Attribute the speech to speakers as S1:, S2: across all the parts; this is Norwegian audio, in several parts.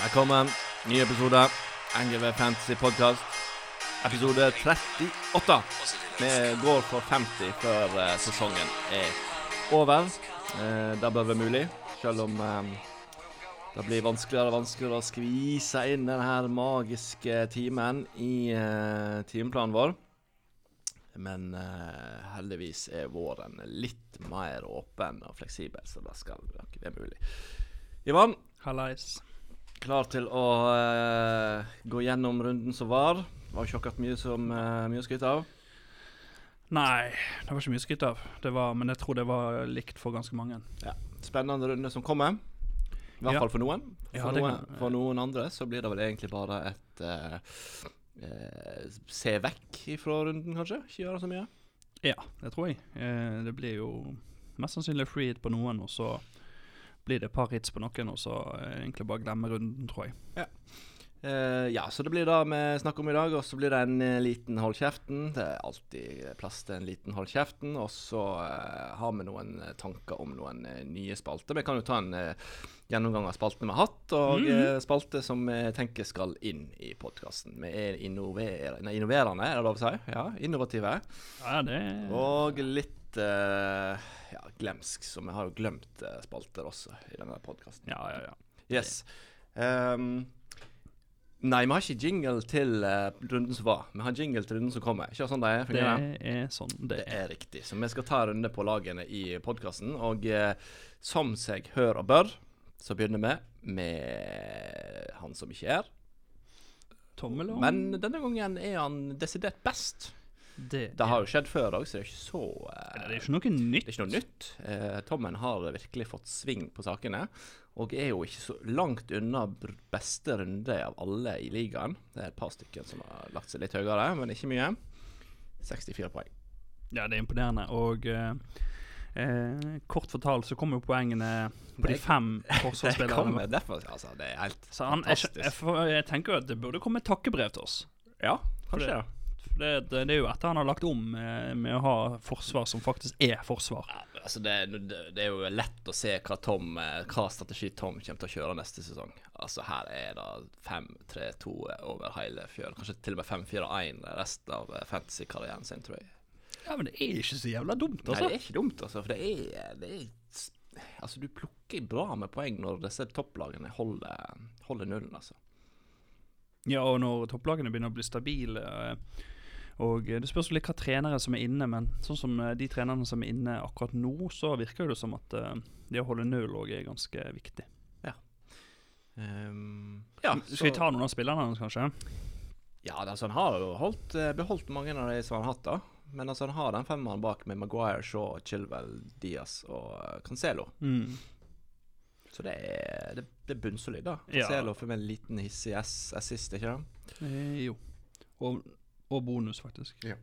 S1: Velkommen. Ny episode. NGV Fantasy Podcast. Episode 38. Vi går for 50 før eh, sesongen er over. Eh, det bør være mulig, selv om eh, det blir vanskeligere og vanskeligere å skvise inn denne magiske timen i timeplanen vår. Men heldigvis er våren litt mer åpen og fleksibel, så det skal være mulig. Ivan,
S2: Hallais.
S1: klar til å uh, gå gjennom runden som var. Det var ikke akkurat mye som uh, mye å skryte av.
S2: Nei, det var ikke mye skryt av. Det var, men jeg tror det var likt for ganske mange.
S1: Spennende runde som kommer. I hvert
S2: Ja.
S1: fall for noen. For,
S2: ja,
S1: noen, for noen andre så blir det vel egentlig bare et uh, Se vekk ifra runden, kanskje? Ikke gjøre så mye.
S2: Ja, det tror jeg. Det blir jo mest sannsynlig free hit på noen, og så blir det et par hits på noen, og så eh, egentlig bare glemme runden, tror jeg.
S1: Eh, ja, så det blir det vi snakker om i dag. Og så blir det en eh, liten hold kjeften. Det er alltid plass til en liten hold kjeften. Og så uh, har vi noen tanker om noen uh, nye spalter. Vi kan jo ta en gjennomgang av spaltene vi har hatt, og eh, spalter som vi tenker skal inn i podkasten. Vi er innover innoverende, er det lov å si? Ja, innovative.
S2: Ja, det
S1: Og litt eh, ja, glemsk, så vi har jo glemt uh, spalter også i denne podkasten.
S2: Ja, ja, ja.
S1: Yes. Um, nei, vi har ikke jingle til uh, runden som var. Vi har jingle til runden som kommer. Ikke sånn det er?
S2: Det er sånn det
S1: Det
S2: er.
S1: riktig. Så vi skal ta en runde på lagene i podkasten. Og som seg hør og bør, så begynner vi med han som ikke er.
S2: Tommel
S1: Men denne gangen er han desidert best.
S2: Det,
S1: Det har jo skjedd før òg, så det er ikke så uh,
S2: Det er ikke noe nytt.
S1: Det er ikke noe nytt. Uh, Tommen har virkelig fått sving på sakene. Og er jo ikke så langt unna beste runde av alle i ligaen. Det er et par stykker som har lagt seg litt høyere, men ikke mye. 64 poeng.
S2: Ja, det er imponerende. Og uh, eh, kort fortalt så kommer jo poengene på de fem forsvarsspillerne.
S1: Det, altså. Det er helt
S2: Så han, jeg,
S1: fantastisk.
S2: jeg, jeg tenker jo at det burde komme et takkebrev til oss.
S1: ja, kanskje.
S2: For det, det, det er jo etter han har lagt om med, med å ha forsvar som faktisk er forsvar.
S1: Ja, altså det, det, det er jo lett å se hva, Tom, eh, hva strategi Tom kommer til å kjøre neste sesong. Altså Her er det 5-3-2 over hele fjølen. Kanskje til og med 5-4-1 resten av eh, fantasy-karrieren sin, tror jeg.
S2: Ja, men det er ikke så jævla dumt,
S1: Nei,
S2: altså.
S1: det er ikke dumt, altså. For det er, det er Altså, du plukker bra med poeng når disse topplagene holder, holder nullen, altså.
S2: Ja, og når topplagene begynner å bli stabile eh, Og eh, det spørs litt hva trenere som er inne, men sånn som eh, de trenerne som er inne akkurat nå, så virker det som at eh, det å holde null òg er ganske viktig.
S1: Ehm, ja,
S2: Skal vi ta noen av spillerne hans, kanskje?
S1: Ja, altså, han har jo holdt, eh, beholdt mange av de som han har hatt, da. Men altså, han har den femmeren bak med Maguire, Shaw, Chilwell, Diaz og Cancelo.
S2: Mm.
S1: Så det er, det, det er bunnsolid, da.
S2: Ja.
S1: Cancelo får med en liten hissig assist, ikke det?
S2: Eh, jo. Og, og bonus, faktisk.
S1: Ja.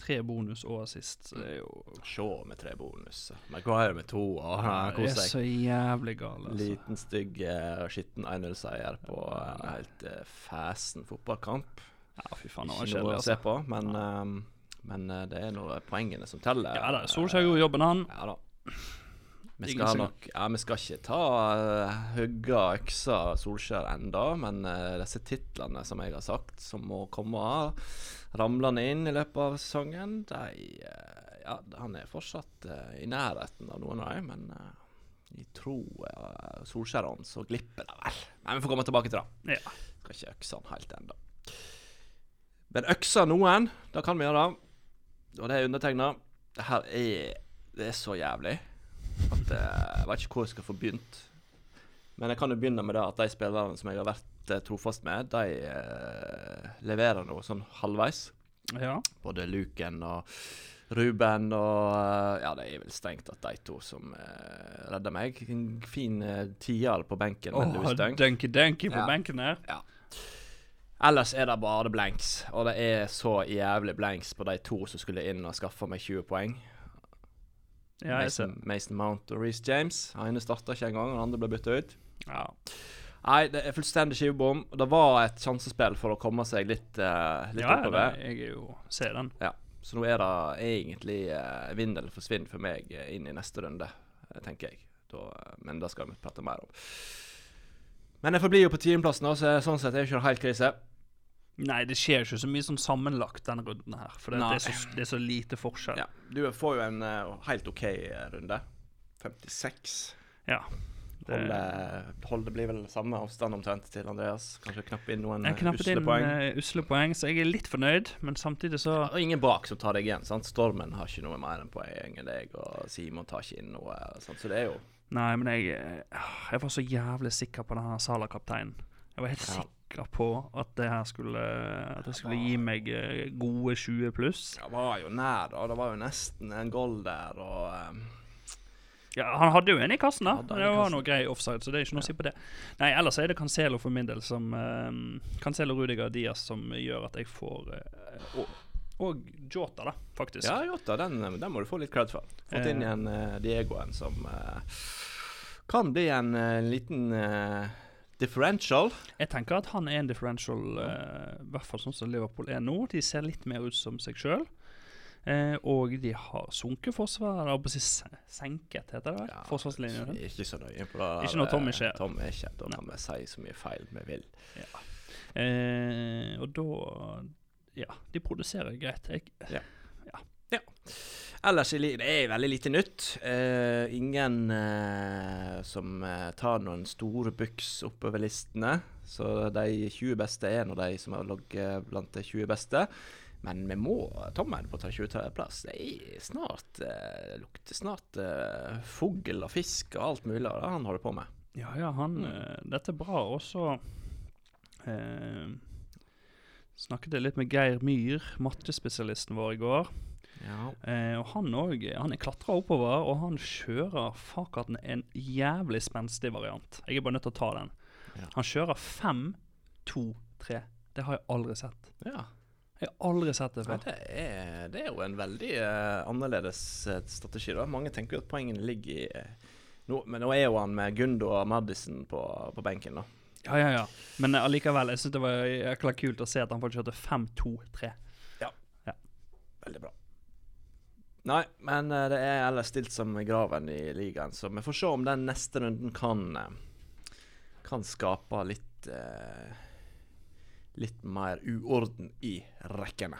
S2: Tre bonus og assist. så Det er jo
S1: Shaw med tre bonus. Maguire med to, og han
S2: Det er så jævlig gal, altså.
S1: Liten, stygg, uh, skitten 1-0-seier på en helt uh, fæsen fotballkamp.
S2: Ja, fy faen, det var
S1: Ikke
S2: kjedelig,
S1: noe å se
S2: altså.
S1: på, men, ehm, men eh, det er nå poengene som teller.
S2: Ja da, Solskjær gjorde jobben, han.
S1: Ja da. Vi skal nok Ja, vi skal ikke ta uh, hugga øksa Solskjær enda, men uh, disse titlene som jeg har sagt, som må komme ramlende inn i løpet av sesongen, de uh, Ja, han er fortsatt uh, i nærheten av noen av dem, men uh, i tro uh, Solskjæren så glipper det vel. Men vi får komme tilbake til det.
S2: Ja.
S1: Skal ikke økse han helt ennå. Men øksa noen, det kan vi gjøre. Og det er undertegna. Det her er Det er så jævlig at eh, jeg vet ikke hvor jeg skal få begynt. Men jeg kan jo begynne med det at de spillerne som jeg har vært eh, trofast med, de eh, leverer noe sånn halvveis.
S2: ja.
S1: Både Luken og Ruben og eh, Ja, det er vel strengt at de to som uh, redder meg. En fin uh, tier på benken Oh.
S2: Dunky-Dunky på
S1: Ja.
S2: benken her.
S1: Ellers er det bare blanks, og det er så jævlig blanks på de to som skulle inn og skaffe meg 20 poeng.
S2: Ja.
S1: Mason, Mason Mount og Reece James. Han ene starta ikke engang, den andre ble bytta ut.
S2: Ja.
S1: Nei, det er fullstendig skivebom. Det var et sjansespill for å komme seg litt, uh, litt
S2: ja,
S1: oppover.
S2: Ja, jeg er jo ser den.
S1: Ja. Så nå er det egentlig uh, vinn eller forsvinn for meg uh, inn i neste runde, eh, tenker jeg. Da, eh, men det skal vi prate mer om. Men jeg forblir jo på tiendeplassen, så sånn sett er det ikke helt krise.
S2: Nei, det skjer ikke så mye sånn sammenlagt denne runden her. For det, det, er, så, det er så lite forskjell.
S1: Ja, Du får jo en uh, helt OK runde. 56.
S2: Ja. Det,
S1: Holde, Holde blir vel samme avstand omtrent til Andreas. Kanskje knappe inn noen eh, usle
S2: inn
S1: poeng.
S2: uh, usle poeng, så jeg er litt fornøyd. Men samtidig så
S1: Og ingen bak som tar deg igjen. sant? Stormen har ikke noe mer enn poeng enn deg, og Simon tar ikke inn noe. Sant? Så det er jo
S2: Nei, men jeg, eh, jeg var så jævlig sikker på denne Sala-kapteinen. Jeg var helt
S1: Ja.
S2: sikker på at det her skulle At det skulle gi meg eh, gode 20 pluss.
S1: Det var jo nær, da. Det var jo nesten en goal der, og Um
S2: Ja, han hadde jo en i kassen, da. Det var noe grei offside, så det er ikke noe å si på det. Nei, ellers er det Cancelo for min del som uh, Cancelo, Rudiger Diaz som gjør at jeg får uh, og, og Jota, da, faktisk.
S1: Ja, Jota, den, den må du få litt cred for. Fått inn
S2: Eh.
S1: igjen uh, Diegoen, som kan bli en liten eh, differential.
S2: Jeg tenker at han er en differential, eh, i hvert fall sånn som Liverpool er nå. De ser litt mer ut som seg sjøl. Eh, og de har sunket forsvaret. eller si senket, heter det vel?
S1: Ja,
S2: Forsvarslinjen.
S1: Ikke så nøye på det.
S2: Ikke når Tom ikke er.
S1: Tom er ikke. Da kan vi si så mye feil vi vil.
S2: Eh, og da Ja, de produserer greit. Jeg,
S1: Ellers i Ellers det er veldig lite nytt. Uh, ingen uh, som eh, tar noen store buks oppover listene. Så de 20 beste er nå de som har ligget blant de 20 beste. Men vi må tommelen på ta 20 plass Det er snart uh, lukter snart uh, fugl og fisk og alt mulig av det han holder på med.
S2: ja, ja, han
S1: Mm.
S2: Dette er bra. Og så eh, snakket jeg litt med Geir Myhr, mattespesialisten vår, i går.
S1: Ja.
S2: Eh, og han òg Han er klatra oppover, og han kjører Fakaten en jævlig spenstig variant. Jeg er bare nødt til å ta den.
S1: Ja.
S2: Han kjører 5-2-3. Det har jeg aldri sett.
S1: ja.
S2: Jeg har aldri sett det
S1: Ja, det, er, det er jo en veldig uh, annerledes eh, strategi. da. Mange tenker jo at poengene ligger i uh, no, Men nå er jo han med Gundo og Madison på, på benken, da.
S2: Ja, ja, ja. Men eh, allikevel, jeg syns det var jækla kult å se at han faktisk kjørte 5-2-3.
S1: ja Veldig bra. Nei, men eh, det er ellers stilt som graven i ligaen, så vi får se om den neste runden kan eh, Kan skape litt eh, Litt mer uorden i rekkene.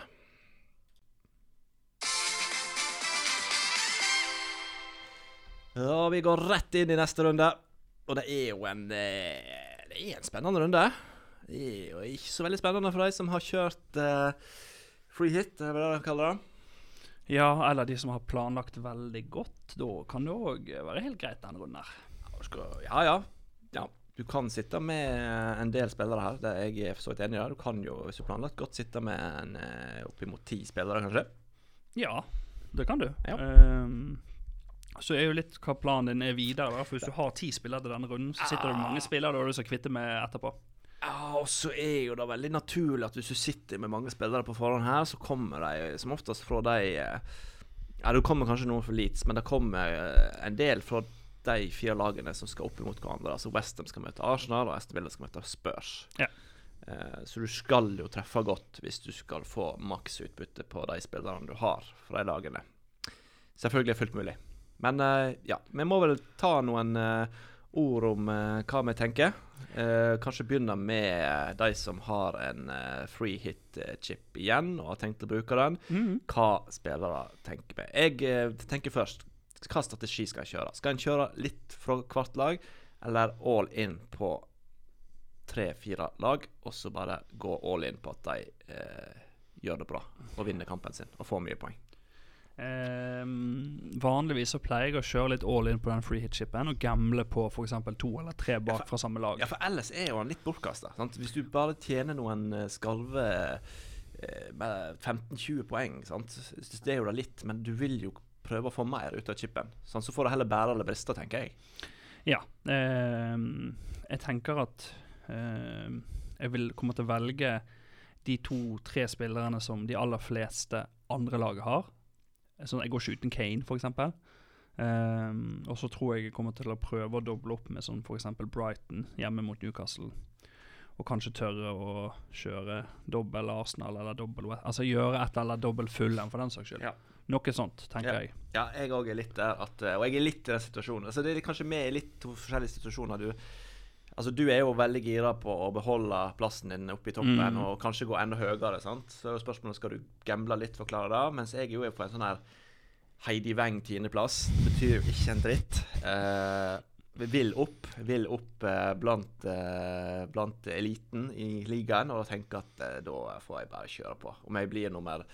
S1: Ja, vi går rett inn i neste runde. Og det er jo en Det er en spennende runde. Det er jo ikke så veldig spennende for de som har kjørt eh, free hit, er det det de kaller det?
S2: Ja, eller de som har planlagt veldig godt. Da kan det òg være helt greit denne runden her.
S1: Ja, Ja, ja. Du kan sitte med en del spillere her. Det er jeg for så vidt enig i. Du kan jo, hvis du planlagt godt, sitte med en, eh, oppimot ti spillere, kanskje.
S2: Ja, det kan du.
S1: Ja.
S2: Um, så er jo litt hva planen din er videre. For Hvis du har ti spillere til denne runden, så sitter det
S1: med
S2: mange spillere du har lyst til å kvitte med etterpå.
S1: Ja, og så er jo det veldig naturlig at hvis du sitter med mange spillere på forhånd her, så kommer de som oftest fra de eh, Ja, det kommer kanskje noen for Leeds, men det kommer eh, en del fra de fire lagene som skal opp imot hverandre. Altså Westham skal møte Arsenal, og Aston Villa skal møte Spurs.
S2: Ja.
S1: Eh, så du skal jo treffe godt hvis du skal få maks utbytte på de spillerne du har fra de lagene. Selvfølgelig fullt mulig. Men ja, vi må vel ta noen ord om eh, hva vi tenker. Eh, kanskje begynne med eh, de som har en eh, free hit-chip igjen og har tenkt å bruke den.
S2: Mm.
S1: Hva spillere tenker vi. Jeg eh, tenker først hva strategi skal jeg kjøre? Skal en kjøre litt fra hvert lag, eller all in på tre-fire lag, og så bare gå all in på at de eh, gjør det bra og vinner kampen sin og får mye poeng?
S2: Ehm, vanligvis så pleier jeg å kjøre litt all in på den free hit-chipen og gamble på f.eks. to eller tre bak fra samme lag.
S1: Ja, for ellers er jo han litt bortkasta. Hvis du bare tjener noen eh, skalve eh, med 15-20 poeng, sant? det er jo da litt, men du vil jo prøve å få mer ut av chipen. Sånn, så får det heller bære eller briste, tenker jeg.
S2: Ja. Eh, jeg tenker at eh, jeg vil komme til å velge de to-tre spillerne som de aller fleste andre lag har. Sånn, jeg går ikke uten Kane, f.eks. Um, og så tror jeg jeg kommer til å prøve å doble opp med sånn f.eks. Brighton hjemme mot Newcastle. Og kanskje tørre å kjøre dobbel Arsenal eller dobbel Altså gjøre et eller dobbel Fulham, for den saks skyld.
S1: Ja.
S2: Noe sånt, tenker
S1: Ja.
S2: jeg.
S1: Ja, jeg òg er litt der at eh, Og jeg er litt i den situasjonen. Altså, det er kanskje med i litt to forskjellige situasjoner. Du Altså, du er jo veldig gira på å beholde plassen din oppe i toppen
S2: Mm.
S1: og kanskje gå enda høyere. sant? Så er spørsmålet skal du gamble litt for å klare det. Mens jeg jo er på en sånn her Heidi Weng tiendeplass. Det betyr jo ikke en dritt. Eh, vi vil opp. Vil opp eh, blant, eh, blant eliten i ligaen. Og da tenker jeg at eh, da får jeg bare kjøre på. Om jeg blir nummer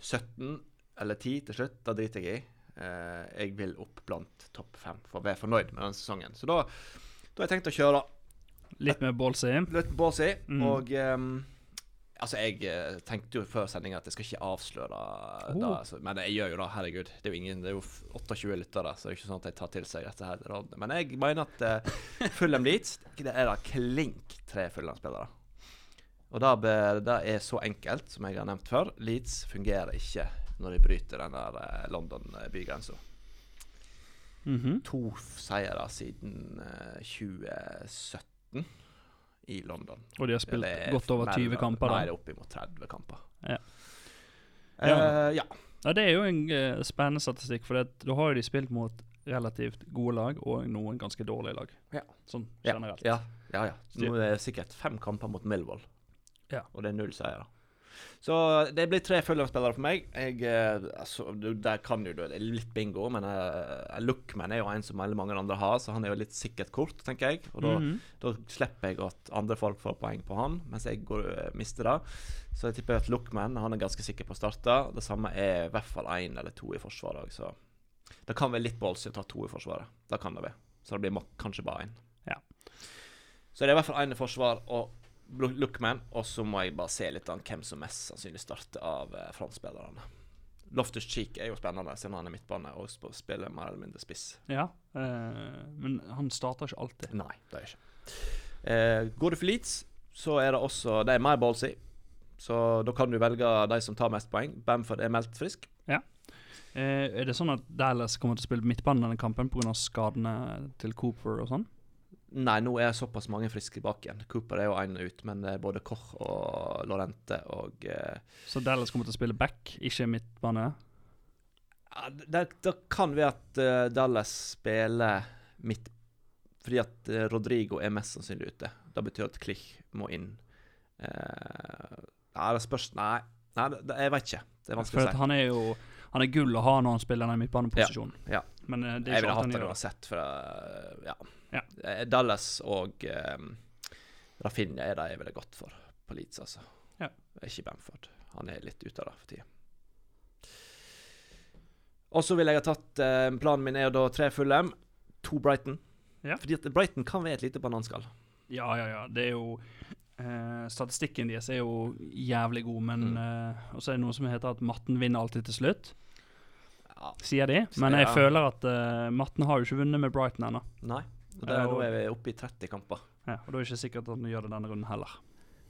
S1: 17 eller 10 til slutt, da driter jeg i. Eh, jeg vil opp blant topp fem for å være fornøyd med den sesongen. Så da, da har jeg tenkt å kjøre
S2: Litt mer ballsy?
S1: Litt ballsy.
S2: Mm.
S1: Og um, altså, jeg eh, tenkte jo før sendinga at jeg skal ikke avsløre
S2: oh. det.
S1: Altså, men jeg gjør jo det, herregud. Det er jo ingen, det er jo 28 lyttere, så det er ikke sånn at jeg tar til seg dette her. Men jeg mener at eh, uh, Fulham Leeds det er da klink tre Fulham-spillere. Og det, er så enkelt, som jeg har nevnt før. Leeds fungerer ikke når de bryter den der eh, London-bygrensa.
S2: Mm -hmm.
S1: To seire siden 2017. 19 i London.
S2: Og de har spilt
S1: Eller,
S2: godt over 20
S1: mellom,
S2: kamper? Da.
S1: Nei, oppimot 30 kamper.
S2: Ja.
S1: Eh,
S2: ja.
S1: Uh, ja.
S2: ja. Det er jo en uh, spennende statistikk, for da har jo de spilt mot relativt gode lag og noen ganske dårlige lag.
S1: Ja.
S2: Sånn generelt.
S1: Ja, ja. ja. Nå er det sikkert fem kamper mot Millwall, og det er null seier. Så det blir tre Fulham-spillere for meg. Jeg, eh, altså, du- Der kan jo du litt bingo, men uh, Lookman er jo en som veldig mange andre har, så han er jo litt sikkert kort, tenker jeg. Og da
S2: Mhm.
S1: Da slipper jeg at andre folk får poeng på han, mens jeg går, eh, mister det. Så jeg tipper at Lookman han er ganske sikker på å starte. Det samme er i hvert fall én eller to i forsvaret så det kan være litt ballsy å ta to i forsvaret. Det kan det være. Så det blir kanskje bare én.
S2: Ja.
S1: Så det er i hvert fall én i forsvar og Lookman, og så må jeg bare se litt an hvem som mest sannsynlig starter av eh, frontspillerne. Loftus Cheek er jo spennende, siden han er midtbane og sp- spiller mer eller mindre spiss.
S2: Ja, eh, men han starter ikke alltid.
S1: Nei, det er ikke. Eh, går du for Leeds, så er det også Det er mer ballsy. Så da kan du velge de som tar mest poeng. Bamford er meldt frisk.
S2: Eh, er det sånn at Dallas kommer til å spille midtbanen denne kampen pga. skadene til Cooper og sånn?
S1: Nei, nå er såpass mange friske bak igjen. Cooper er jo én ut, men det er både Koch og Lorente og eh,
S2: Så Dallas kommer til å spille back, ikke midtbane?
S1: ja, det, det kan være at uh, Dallas spiller midt Fordi at uh, Rodrigo er mest sannsynlig ute. Det betyr at Klich må inn. Uh, nei, det spørs Nei, nei det, det, jeg vet ikke. Det er vanskelig å si.
S2: han er jo Han er gull å ha når han spiller den midtbaneposisjonen.
S1: Ja,
S2: Men eh, det er
S1: Jeg
S2: ikke
S1: ville hatt
S2: han
S1: det uansett, for eh, ja.
S2: Ja.
S1: Eh, Dallas og um, Rafinha er de jeg ville gått for på Leeds, altså.
S2: Ja.
S1: Ikke Bamford. Han er litt ute av det for tida. Og så ville jeg ha tatt eh, Planen min er jo da tre Fulham, to Brighton.
S2: Ja.
S1: Fordi at Brighton kan være et lite bananskall.
S2: Ja, ja, ja. Det er jo eh, Statistikken deres er jo jævlig god, men
S1: Mm.
S2: eh, Og så er det noe som heter at matten vinner alltid til slutt,
S1: Ja,
S2: sier de. Men jeg føler at uh, matten har jo ikke vunnet med Brighton ennå.
S1: Nei. Og det,
S2: Ja,
S1: nå er vi oppe i 30 kamper.
S2: Ja, og da er det ikke sikkert at han gjør det denne runden heller.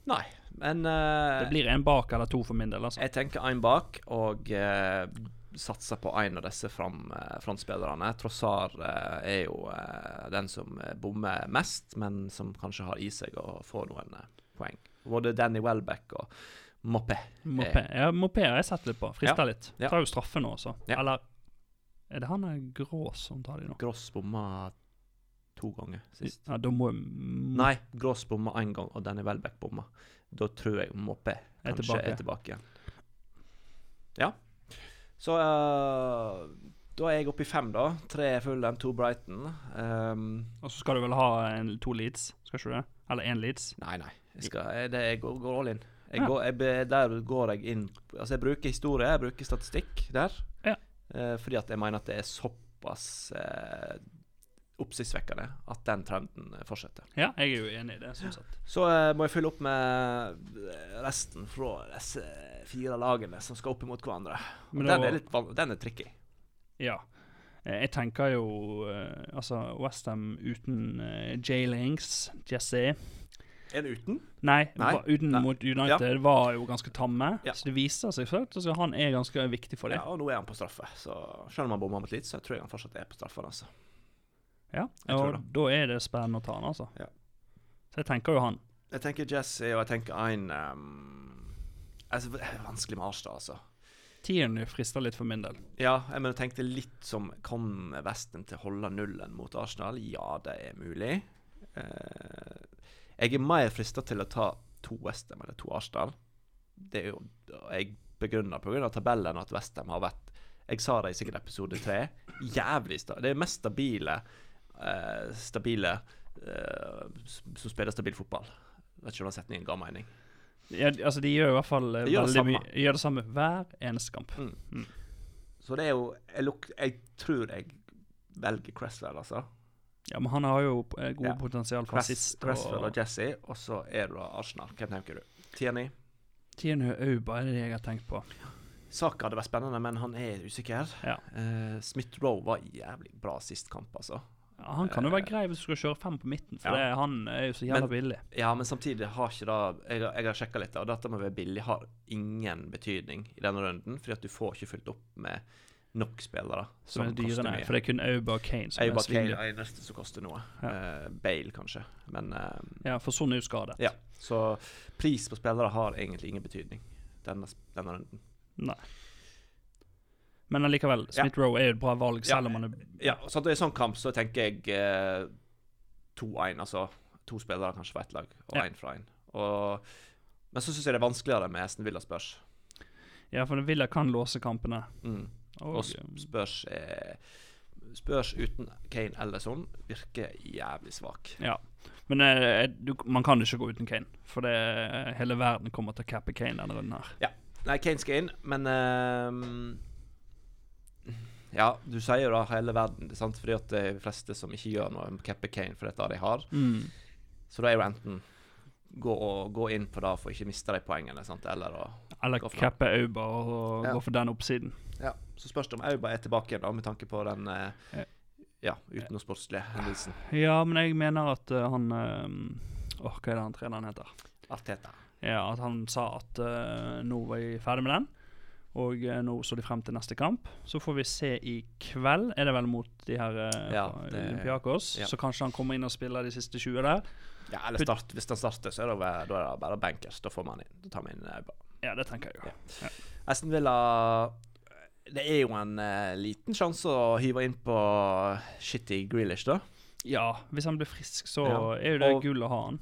S1: Nei, men uh,
S2: Det blir en bak eller to for min del, altså.
S1: Jeg tenker én bak, og uh, satser på en av disse fram, uh, frontspillerne. Trossar eh, er jo eh, den som eh, bommer mest, men som kanskje har i seg å få noen eh, poeng. Både Danny Welbeck og Moppe.
S2: Moppe. ja, Moppe har jeg sett litt på. Frister
S1: Ja,
S2: litt. Tar jo straffe nå også.
S1: Ja.
S2: Eller er det han er Grås som tar de nå?
S1: Grås bomma to ganger sist.
S2: Ja, da må
S1: Nei, Grås bomma én gang, og denne Welbeck bomma. Da tror jeg Moppe
S2: Er
S1: kanskje
S2: tilbake.
S1: er tilbake. Ja. Så uh, da er jeg oppe i fem, da. Tre Fulham, to Brighton. Um,
S2: Og så skal du vel ha en, to leads, skal ikke du det? Eller én leads?
S1: Nei, nei. Jeg, skal, det, jeg går, går all in. Jeg går, jeg, der går jeg inn Altså, jeg bruker historie, jeg bruker statistikk der.
S2: Ja.
S1: Eh, fordi at jeg mener at det er såpass eh, oppsiktsvekkende at den trenden eh, fortsetter.
S2: Ja, jeg er jo enig i det, sånn sett.
S1: Så eh, må jeg fylle opp med resten fra disse fire lagene som skal opp imot hverandre. Og den er litt Den er tricky.
S2: Ja. Eh, Jeg tenker jo eh, Altså, Westham uten Jay Links, Jesse
S1: Er det uten?
S2: Nei,
S1: Nei.
S2: uten
S1: Nei.
S2: mot United var jo ganske tamme.
S1: Ja.
S2: Så det viser seg først så han er ganske viktig for
S1: Ja, og nå er han på straffe. Så selv om han bomma Leeds, så tror jeg han fortsatt er på straffen. Altså.
S2: Ja,
S1: Jeg
S2: og da er det spennende å ta han, altså.
S1: Ja.
S2: Så jeg tenker jo han.
S1: Jeg tenker Jesse, og jeg tenker Ein um, altså, Det er vanskelig med Arstad, altså.
S2: Tieren frister litt for min del.
S1: Ja, jeg mener, tenkte litt som Kan Vesten til å holde nullen mot Arsenal? Ja, det er mulig. Eh, Jeg er mer frista til å ta to Westham eller to Arsenal. Det er jo Jeg begrunner pga. tabellen at Westham har vært Jeg sa det i sikkert episode tre. Jævlig sta Det er mest stabile uh, Stabile uh, som spiller stabil fotball. Jeg Vet ikke om den setningen ga mening.
S2: Ja, altså, de gjør i hvert fall eh,
S1: De
S2: veldig mye gjør det samme hver eneste kamp.
S1: Mm.
S2: Mm.
S1: Så det er jo Jeg, luk, jeg tror jeg velger Cresswell, altså.
S2: Ja, men han har jo eh, gode
S1: Ja.
S2: potensial for
S1: Cress,
S2: assist.
S1: Cresswell
S2: Og
S1: og Jesse, og så er du da Arsenal. Hvem tenker du? Tierney?
S2: Tierney Auba er det jeg har tenkt på.
S1: Saka hadde vært spennende, men han er usikker.
S2: Ja.
S1: Uh, Smith Rowe var jævlig bra sist kamp, altså.
S2: Ja, han kan jo være grei hvis du skal kjøre fem på midten, for
S1: Ja.
S2: det, han er jo så jævla billig.
S1: Ja, men samtidig har ikke det Jeg, jeg har sjekka litt, og dette med å være billig har ingen betydning i denne runden, fordi at du får ikke fylt opp med nok spillere
S2: Som er
S1: koster
S2: dyrene.
S1: mye.
S2: For det er kun Auba og Kane som
S1: Auba
S2: er
S1: Kane er eneste som koster noe.
S2: Ja.
S1: Uh, Bale, kanskje. Men uh,
S2: Ja, for sånn er jo skadet.
S1: Ja. Så pris på spillere har egentlig ingen betydning denne, denne runden.
S2: Nei. Men allikevel,
S1: Ja.
S2: Smith Rowe er jo et bra valg,
S1: Ja.
S2: selv om han er
S1: Ja, så er sånn kamp, så tenker jeg uh, 2-1, altså to spillere kanskje fra ett lag, og
S2: Ja.
S1: én fra én. Men så syns jeg det er vanskeligere med Esten Villa spørs.
S2: Ja, for Villa kan låse kampene.
S1: Mm.
S2: Og,
S1: Og spørs eh, Spørs uten Kane eller sånn virker jævlig svak.
S2: ja. Men eh, du, man kan ikke gå uten Kane, for det, hele verden kommer til å cappe Kane denne runden her.
S1: Nei, Kane skal inn, men eh, Ja, du sier jo da hele verden, sant? fordi at det er de fleste som ikke gjør noe Keppe Kane, for dette er det de har.
S2: Mm.
S1: Så da er jo enten gå, og, gå inn på det for ikke miste de poengene, sant? eller å
S2: Eller cappe Auba og
S1: Ja.
S2: gå for den oppsiden.
S1: Ja, så spørs det om Auba er tilbake igjen, da, med tanke på den eh,
S2: Ja.
S1: utenomsportslige hendelsen.
S2: Ja, men jeg mener at uh, han uh, oh, hva er det han treneren heter?
S1: Arteta.
S2: Ja, at han sa at uh, nå var jeg ferdig med den. Og nå så de frem til neste kamp. Så får vi se i kveld. Er det vel mot de her
S1: Ja, det-
S2: Olympiakos?
S1: ja.
S2: Så kanskje han kommer inn og spiller de siste 20 der.
S1: Ja, eller start, hvis han starter, så er det, vel- da er det bare bankers. Da får man inn. Da tar man inn Auba.
S2: Ja, det tenker jeg jo.
S1: Ja. Aston Villa Det er jo en eh, liten sjanse å hive inn på shitty Grealish, da.
S2: Ja, hvis han blir frisk, så
S1: Ja.
S2: er jo det
S1: Og-
S2: gull å ha han.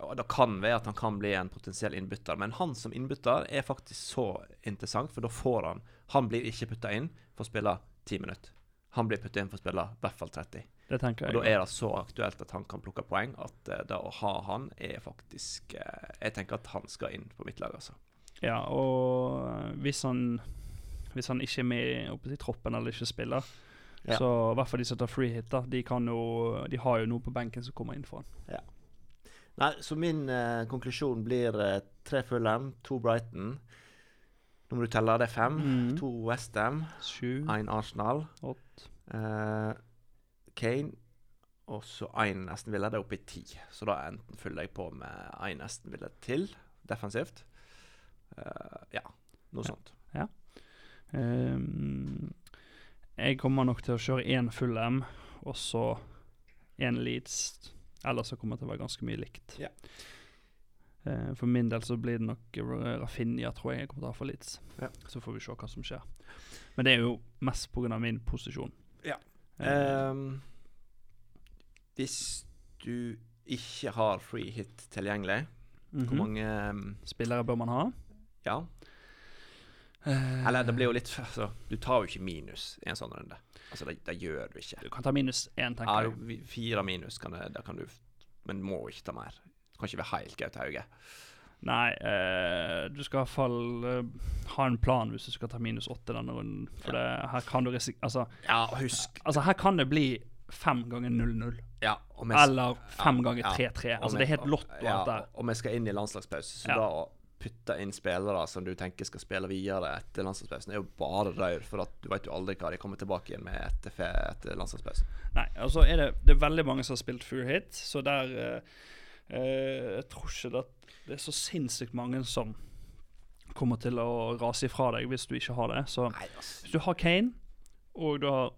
S1: Ja, Det kan være at han kan bli en potensiell innbytter, men han som innbytter er faktisk så interessant, for da får han Han blir ikke putta inn for å spille ti minutter. Han blir putta inn for å spille i hvert fall 30.
S2: Det tenker jeg.
S1: Og da er det så aktuelt at han kan plukke poeng, at uh, det å ha han er faktisk uh, Jeg tenker at han skal inn på mitt lag, altså.
S2: Ja, og hvis han Hvis han ikke er med i troppen eller ikke spiller,
S1: Ja.
S2: så i hvert fall de som tar free hit, da, de, kan jo, de har jo noe på benken som kommer inn for han.
S1: Nei, så min eh, konklusjon blir eh, tre Fulham, to Brighton. Nå må du telle, det er fem.
S2: Mm.
S1: To Westham, én Arsenal.
S2: åtte
S1: eh, Kane og så én Aston Villa. Det er oppe i ti. Så da enten fyller jeg på med én Aston Villa til, defensivt. Eh, ja, noe
S2: Ja.
S1: sånt.
S2: Ehm, jeg kommer nok til å kjøre én full M, og så én Leeds. Ellers så kommer det til å være ganske mye likt.
S1: Ja.
S2: Eh, for min del så blir det nok Rafinha, tror jeg jeg kommer til å ha for Leeds.
S1: Ja.
S2: Så får vi se hva som skjer. Men det er jo mest pga. min posisjon.
S1: Ja. Ehm, hvis du ikke har free hit tilgjengelig, hvor
S2: mhm.
S1: mange um,
S2: Spillere bør man ha?
S1: Ja.
S2: Eh,
S1: Eller det blir jo litt altså, Du tar jo ikke minus i en sånn runde. Altså, det, det gjør du ikke.
S2: Du kan ta minus én, tenker jeg.
S1: Ja, fire minus kan det, det kan du Men må ikke ta mer. Du kan ikke være helt Gaute Hauge.
S2: Nei, eh, du skal i hvert fall eh, ha en plan hvis du skal ta minus åtte denne runden. For det, her kan du risik... Altså,
S1: Ja, husk
S2: altså, her kan det bli fem ganger 0-0.
S1: ja,
S2: Eller fem
S1: ja,
S2: ganger 3-3.
S1: og
S2: Altså, det er helt lotto,
S1: ja,
S2: alt der.
S1: og- vi skal inn i landslagspause, så
S2: Ja.
S1: da putte inn spillere som du tenker skal spille videre etter landslagspausen, er jo bare rør, for at du vet jo aldri hva de kommer tilbake igjen med etter, etter landslagspausen.
S2: Nei, altså er det, det er veldig mange som har spilt full Hit, så der eh, eh, Jeg tror ikke det, det er så sinnssykt mange som kommer til å rase ifra deg hvis du ikke har det. Så
S1: Nei, altså.
S2: hvis du har Kane, og du har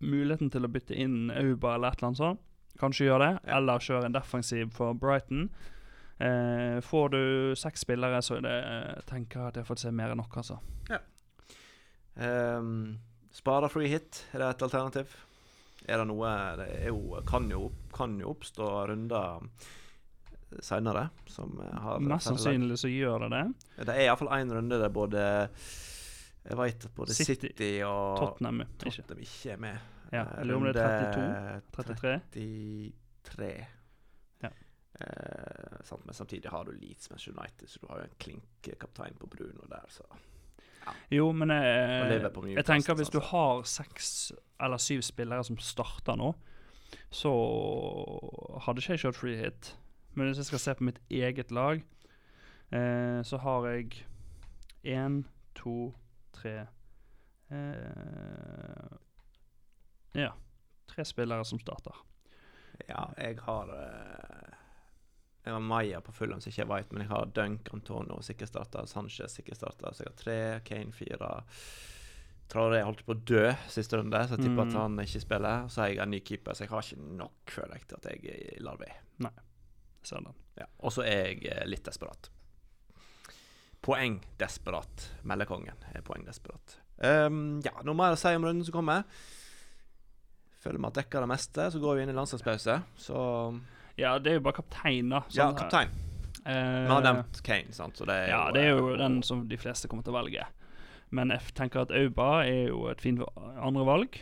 S2: muligheten til å bytte inn Auba eller et eller annet sånt, kanskje gjør det.
S1: Ja.
S2: Eller kjøre en defensiv for Brighton. Eh, får du seks spillere, så er det, eh, tenker jeg at jeg får se mer enn nok, altså.
S1: Um, spare free hit, er det et alternativ? er det noe Det er jo, kan, jo, kan jo oppstå runder seinere som har
S2: Mest sannsynlig så gjør det det.
S1: Det er iallfall én runde der både Jeg vet at både
S2: City,
S1: City, og
S2: Tottenham ikke.
S1: Tottenham ikke er med.
S2: Ja, eller om det er
S1: runde
S2: 33?
S1: 33.
S2: Ja.
S1: Eh, sant? Men samtidig har du Leeds Manchester United, så du har jo en klink kaptein på Bruno der, så
S2: Jo, men jeg,
S1: tenker
S2: jeg tenker hvis du har seks eller syv spillere som starter nå, så hadde ikke jeg kjørt free hit. Men hvis jeg skal se på mitt eget lag, eh, så har jeg én, to, tre eh, Ja. Tre spillere som starter.
S1: Ja, jeg har eh, Jeg har Maya på full som ikke jeg vet, men jeg har Dunk, Antonio sikkert starta, Sanchez sikkert starta, så jeg har tre, Kane fire. Traoré holdt på å dø siste runde, så jeg tipper
S2: Mm.
S1: at han ikke spiller. Så har jeg en ny keeper, så jeg har ikke nok, føler jeg, til at jeg lar være.
S2: Ser den.
S1: Ja. Og så er jeg eh, litt desperat. Poeng desperat. Meldekongen er poengdesperat. Um, ja, noe mer å si om runden som kommer? Føler vi har dekka det meste. Så går vi inn i landslagspause. Så
S2: Ja, det er jo bare kaptein, da.
S1: Ja, kaptein.
S2: eh,
S1: Vi har nevnt Kane, sant. Så det er
S2: Ja,
S1: jo,
S2: det er jo
S1: eh,
S2: den som de fleste kommer til å velge. Men jeg tenker at Auba er jo et fint andre valg.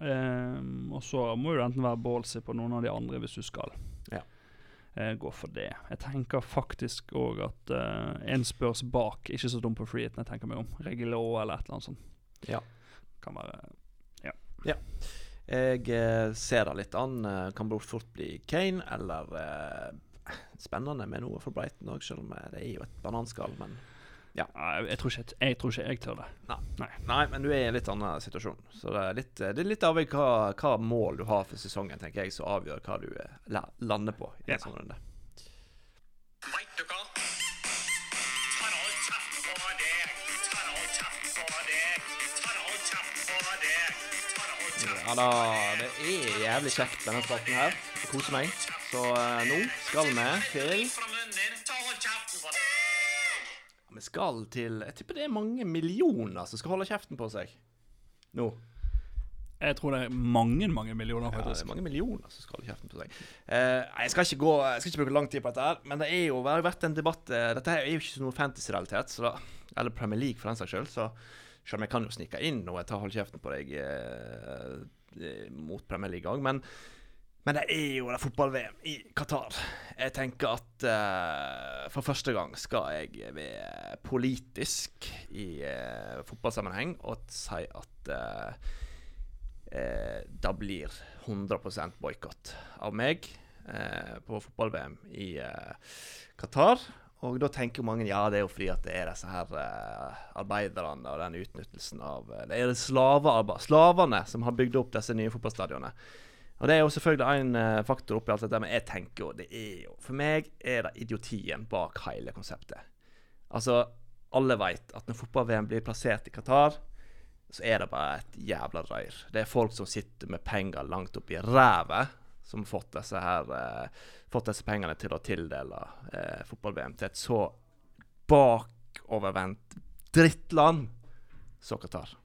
S2: Um, og så må du enten være ballsy på noen av de andre hvis du skal
S1: Ja.
S2: uh, gå for det. Jeg tenker faktisk òg at uh, en spørs bak, ikke så dum på free jeg tenker meg om. Regilå eller et eller annet sånt.
S1: Ja.
S2: Kan være
S1: Jeg eh, ser det litt an. Eh, Kan fort bli Kane, eller eh, Spennende med noe for Brighton òg, selv om det er jo et bananskall. Men
S2: ja. jeg, tror ikke, jeg tror ikke jeg tør det.
S1: Nei, men du er i en litt annen situasjon. Så det er litt, det er litt avhengig av hva, hva mål du har for sesongen, tenker jeg, som avgjør hva du lander på i
S2: Ja.
S1: en sånn runde. Ja da, det er jævlig kjekt denne spalten her. Jeg koser meg. Så eh, nå skal vi til
S3: deg.
S1: Vi skal til Jeg tipper det er mange millioner som skal holde kjeften på seg nå.
S2: Jeg tror det er mange, mange millioner,
S1: Ja, det
S2: faktisk.
S1: er mange millioner som skal holde kjeften på seg. Eh, nei, jeg skal ikke gå Jeg skal ikke bruke lang tid på dette, her men det er jo det har vært en debatt eh, Dette her er jo ikke noe fantasy-realitet, så da, eller Premier League for den saks skyld, så selv om jeg kan jo snike inn og jeg tar holde kjeften på deg eh, mot Premier League òg, men men det er jo det fotball-VM i Qatar. Jeg tenker at uh, for første gang skal jeg være politisk i uh, fotballsammenheng og si at uh, eh, det blir 100% boikott av meg eh, på fotball-VM i eh, Qatar. Og da tenker mange ja, det er jo fordi at det er disse her eh, arbeiderne og den utnyttelsen av eh, Det er slavearbeid, slavene som har bygd opp disse nye fotballstadionene. Og det er jo selvfølgelig en eh, faktor oppi alt dette, men jeg tenker jo det er jo For meg er det idiotien bak hele konseptet. Altså, alle vet at når fotball-VM blir plassert i Qatar, så er det bare et jævla røyr. Det er folk som sitter med penger langt oppi rævet, som har fått eh, fått disse pengene til å tildele eh, fotball-VM til et så bakovervendt drittland som Qatar.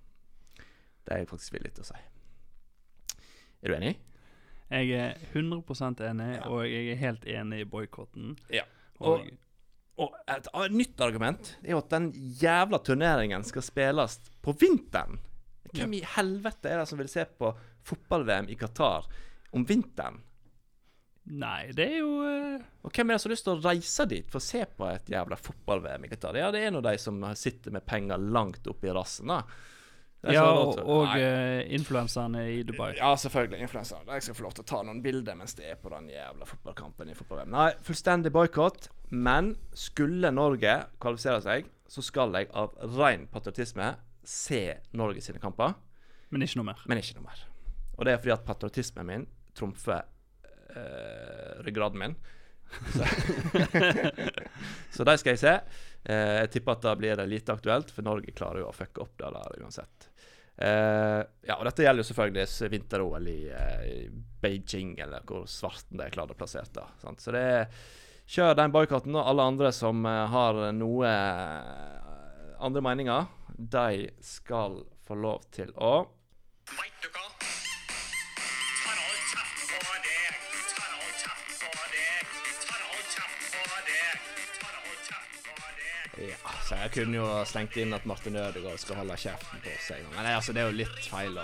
S1: Det er jeg faktisk villig til å si. Er du enig?
S2: Jeg er 100 enig,
S1: Ja.
S2: og jeg er helt enig i boikotten.
S1: Ja.
S2: Og,
S1: Og et, et nytt argument er jo at den jævla turneringen skal spilles på vinteren. Hvem i helvete er det som vil se på fotball-VM i Qatar om vinteren?
S2: Nei, det er jo eh,
S1: Og hvem er det som har lyst til å reise dit for å se på et jævla fotball-VM i Qatar? Ja, det er nå de som sitter med penger langt oppi rassen, da.
S2: Ja, og, og eh, influenserne i Dubai.
S1: Ja, selvfølgelig. Influenserne. Jeg skal få lov til å ta noen bilder mens de er på den jævla fotballkampen i fotball-VM. Nei, fullstendig boikott. Men skulle Norge kvalifisere seg, så skal jeg av ren patriotisme se Norge sine kamper,
S2: Men ikke noe mer.
S1: men ikke noe mer. Og det er fordi at patriotismen min trumfer eh, ryggraden min. Så, så de skal jeg se. Eh, jeg tipper at da blir det lite aktuelt, for Norge klarer jo å fucke opp det der uansett. Eh, ja, og dette gjelder jo selvfølgelig vinter-OL i, eh, i Beijing, eller hvor svarten de klart å plassere det. Sant? Så det er Kjør den boikotten, og alle andre som eh, har noe eh, andre meninger, de skal få lov til å
S3: Veit du hva?
S1: Så jeg kunne jo slengt inn at Martin Ødegaard skal holde kjeften på seg. Men altså, det er jo litt feil å,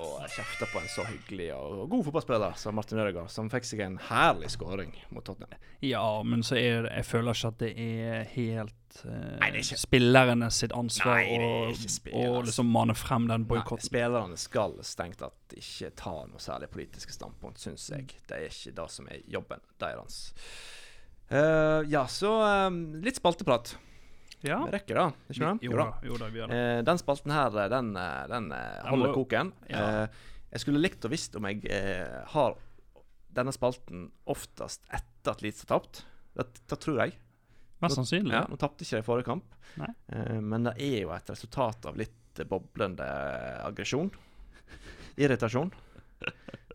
S1: å kjefte på en så hyggelig og god fotballspiller som Martin Ødegaard, som fikk seg en herlig skåring mot Tottenham.
S2: Ja, men så er det Jeg føler ikke at det er helt eh,
S1: Nei, det er ikke-
S2: spillerne sitt ansvar å
S1: ikke spillerne.
S2: å liksom mane frem den boikotten.
S1: Spillerne skal strengt tatt ikke ta noe særlig politiske standpunkt, syns jeg. Det er ikke det som er jobben deres. Uh, ja, så um, litt spalteprat.
S2: Ja.
S1: Vi rekker det, ikke sant?
S2: Jo da, jo da, vi gjør det.
S1: Eh, den spalten her, eh, den, eh, den eh,
S2: Den
S1: holder
S2: må-
S1: koken.
S2: Ja.
S1: Eh, jeg skulle likt å visst om jeg eh, har denne spalten oftest etter at Leeds har tapt. Det, det tror jeg.
S2: Mest sannsynlig.
S1: Ja, nå tapte ikke de forrige kamp, eh, men det er jo et resultat av litt eh, boblende aggresjon. Irritasjon.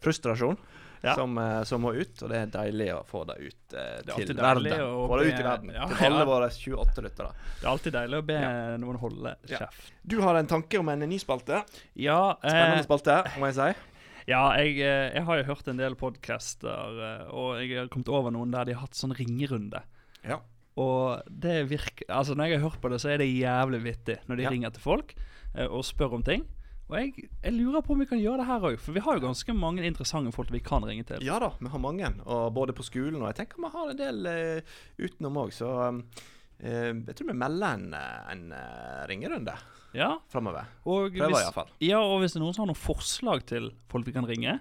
S1: Frustrasjon.
S2: Ja.
S1: Som, eh, som må ut, og det er deilig å få det ut eh, til verden. Få det ut i verden.
S2: Ja,
S1: til alle våre 28 lyttere.
S2: Det er alltid deilig å be noen holde kjeft.
S1: Du har en tanke om en ny spalte.
S2: Ja,
S1: Spennende
S2: eh,
S1: spalte, må jeg si.
S2: ja jeg, eh, jeg har jo hørt en del podcaster, eh, og jeg har kommet over noen der de har hatt sånn ringerunde.
S1: Ja.
S2: Og det virker Altså, når jeg har hørt på det, så er det jævlig vittig når de
S1: Ja.
S2: ringer til folk og spør om ting. Og jeg, jeg lurer på om vi kan gjøre det her òg, for vi har jo ganske mange interessante folk vi kan ringe til.
S1: Ja da, vi har mange. Og både på skolen og jeg tenker vi har en del uh, utenom òg. Så um, eh, jeg tror vi melder en, eh, en uh, ringerunde
S2: Ja,
S1: framover. Prøver iallfall.
S2: ja, og hvis det er noen som har noen forslag til folk vi kan ringe,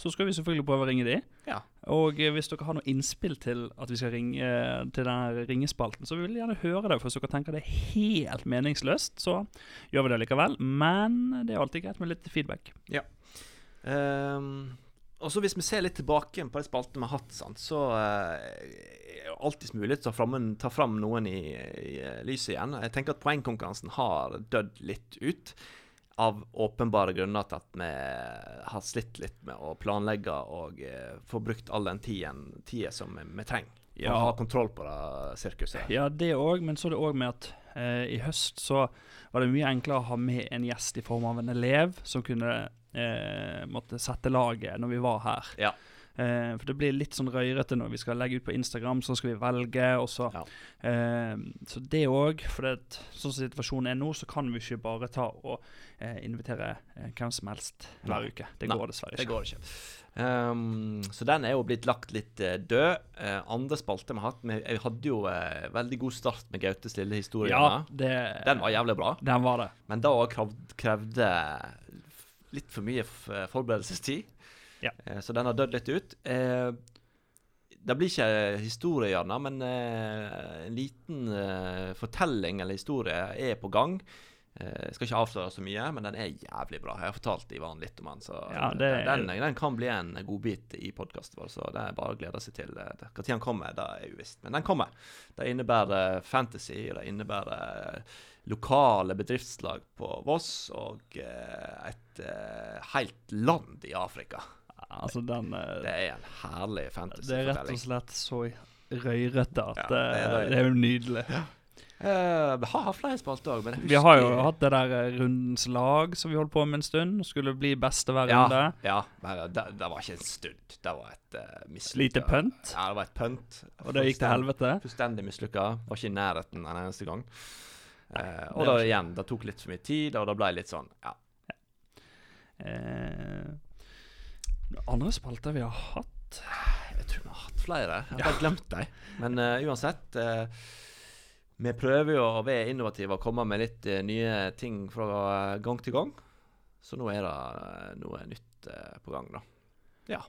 S2: så skal vi selvfølgelig prøve å ringe de.
S1: Ja.
S2: Og eh, hvis dere har noe innspill til at vi skal ringe til denne ringespalten, så vil vi gjerne høre det. For hvis dere tenker det er helt meningsløst, så gjør vi det likevel. Men det er alltid greit med litt feedback.
S1: Um, og så Hvis vi ser litt tilbake på de spaltene vi har hatt, sant, så eh, er det alltids mulig å ta fram, ta fram noen i, i eh, lyset igjen. Jeg tenker at poengkonkurransen har dødd litt ut. Av åpenbare grunner til at vi har slitt litt med å planlegge og eh, få brukt all den tiden, tida som vi, vi trenger.
S2: Ja.
S1: ha kontroll på det sirkuset.
S2: Ja, det òg, men så er det òg med at eh, i høst så var det mye enklere å ha med en gjest i form av en elev som kunne eh, måtte sette laget når vi var her.
S1: Ja.
S2: Eh, for det blir litt sånn røyrete når vi skal legge ut på Instagram, så skal vi velge, og så
S1: Ja.
S2: eh, Så det òg, for det, sånn som situasjonen er nå, så kan vi ikke bare ta og eh, invitere eh, hvem som helst hver
S1: Nei.
S2: uke. Det
S1: Nei,
S2: går dessverre
S1: Det
S2: ikke.
S1: går ikke. Um, så den er jo blitt lagt litt uh, død. Uh, andre spalter vi har hatt vi, hadde jo uh, veldig god start med Gautes lille historie.
S2: Ja, det,
S1: Den var jævlig bra.
S2: Den var det.
S1: Men da krevde, krevde litt for mye forberedelsestid.
S2: Ja.
S1: Eh, så den har dødd litt ut. Eh, det blir ikke historie, gjerne, men eh, en liten fortelling eller historie er på gang. Jeg skal ikke avsløre så mye, men den er jævlig bra. Jeg har fortalt Ivan litt om den, så
S2: Ja, det-
S1: den, den kan bli en godbit i podkasten vår. Så det er bare å glede seg til. Når den kommer, det er uvisst. Men den kommer. Det innebærer fantasy, det innebærer lokale bedriftslag på Voss og et helt land i Afrika.
S2: Altså, den eh,
S1: Det er en herlig
S2: Det er rett og slett så røyrete at
S1: Ja, det er
S2: eh, det er jo nydelig.
S1: Eh, vi har flere spalter òg, men jeg husker
S2: Vi har jo hatt det der rundens lag som vi holdt på med en stund. Skulle bli beste hver
S1: ja,
S2: runde.
S1: ja, ja det, det var ikke en stund. Det var et uh, mislykka
S2: Lite pønt?
S1: Ja, det var et pønt.
S2: Og det gikk til helvete.
S1: Fullstendig mislykka. Var ikke i nærheten en eneste gang.
S2: Uh,
S1: og da igjen, det tok litt for mye tid, og det ble litt sånn Ja.
S2: Eh, andre spalter vi har hatt
S1: Jeg tror vi har hatt flere. Jeg har bare glemt dem. Men uh, uansett uh, Vi prøver jo å være innovative og komme med litt uh, nye ting fra gang til gang. Så nå er det noe nytt på gang, da. Ja.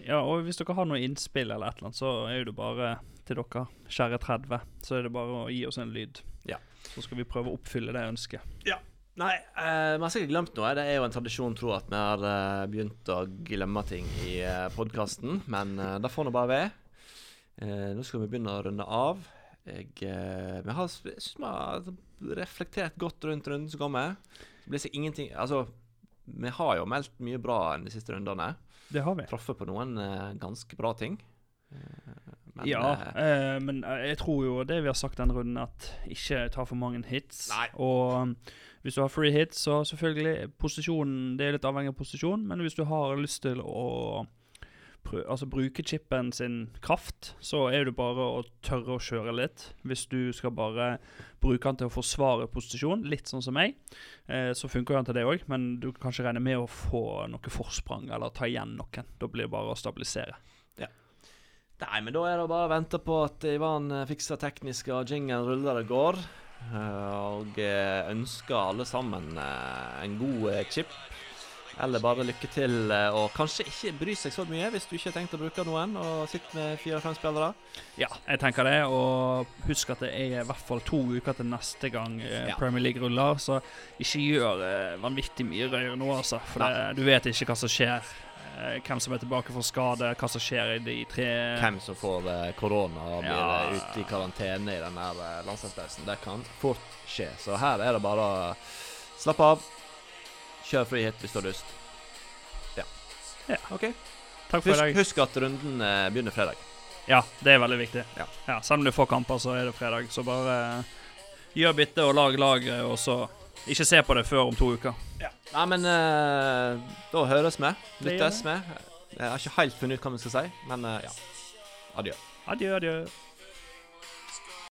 S2: Ja, og hvis dere har noe innspill eller et eller annet, så er det bare til dere, kjære 30, så er det bare å gi oss en lyd.
S1: Ja.
S2: Så skal vi prøve å oppfylle det ønsket.
S1: Nei, eh, vi har sikkert glemt noe. Det er jo en tradisjon tro at vi har eh, begynt å glemme ting i uh, podkasten, men uh, det får nå bare være. Eh, nå skal vi begynne å runde av. Jeg, eh, vi har, jeg vi har reflektert godt rundt runden som kommer. Det blir så ingenting Altså, vi har jo meldt mye bra de siste rundene.
S2: Det har vi.
S1: Truffet på noen eh, ganske bra ting. Eh, men,
S2: ja,
S1: eh,
S2: eh, men eh, jeg tror jo det vi har sagt denne runden, at ikke ta for mange hits.
S1: Nei.
S2: Og hvis du har free hit, så selvfølgelig Posisjonen Det er litt avhengig av posisjon, men hvis du har lyst til å altså, bruke chipen sin kraft, så er det bare å tørre å kjøre litt. Hvis du skal bare bruke den til å forsvare posisjon, litt sånn som meg, eh, så funker den til det òg, men du kan kanskje regne med å få noe forsprang eller ta igjen noen. Da blir det bare å stabilisere.
S1: Nei, men da er det bare å vente på at Ivan eh, fikser teknisk og jingen ruller og går. Og eh, ønsker alle sammen eh, en god eh, chip. Eller bare lykke til, og kanskje ikke bry seg så mye hvis du ikke har tenkt å bruke noen, og sitter med fire-fem spillere.
S2: Ja, jeg tenker det, og husk at det er i hvert fall to uker til neste gang
S1: Ja.
S2: Premier League ruller, så ikke gjør vanvittig mye røyere nå, altså. For det, du vet ikke hva som skjer. Eh, hvem som er tilbake for skade, hva som skjer i de tre
S1: Hvem som får eh, korona og blir
S2: Ja.
S1: eh, ute i karantene i den eh, landslagspausen. Det kan fort skje. Så her er det bare å slappe av. Kjør frihet hvis du har lyst. Ja.
S2: Ja.
S1: OK.
S2: Takk for i
S1: Husk,
S2: dag.
S1: husk at runden begynner fredag.
S2: Ja, det er veldig viktig.
S1: Ja.
S2: Selv om du får kamper, så er det fredag. Så bare gjør bytte og lag lag, og så ikke se på det før om to uker.
S1: Nei, men uh, da høres vi. Lyttes vi. Jeg har ikke helt funnet ut hva vi skal si, men uh, ja. Adjø.
S2: Adjø, adjø.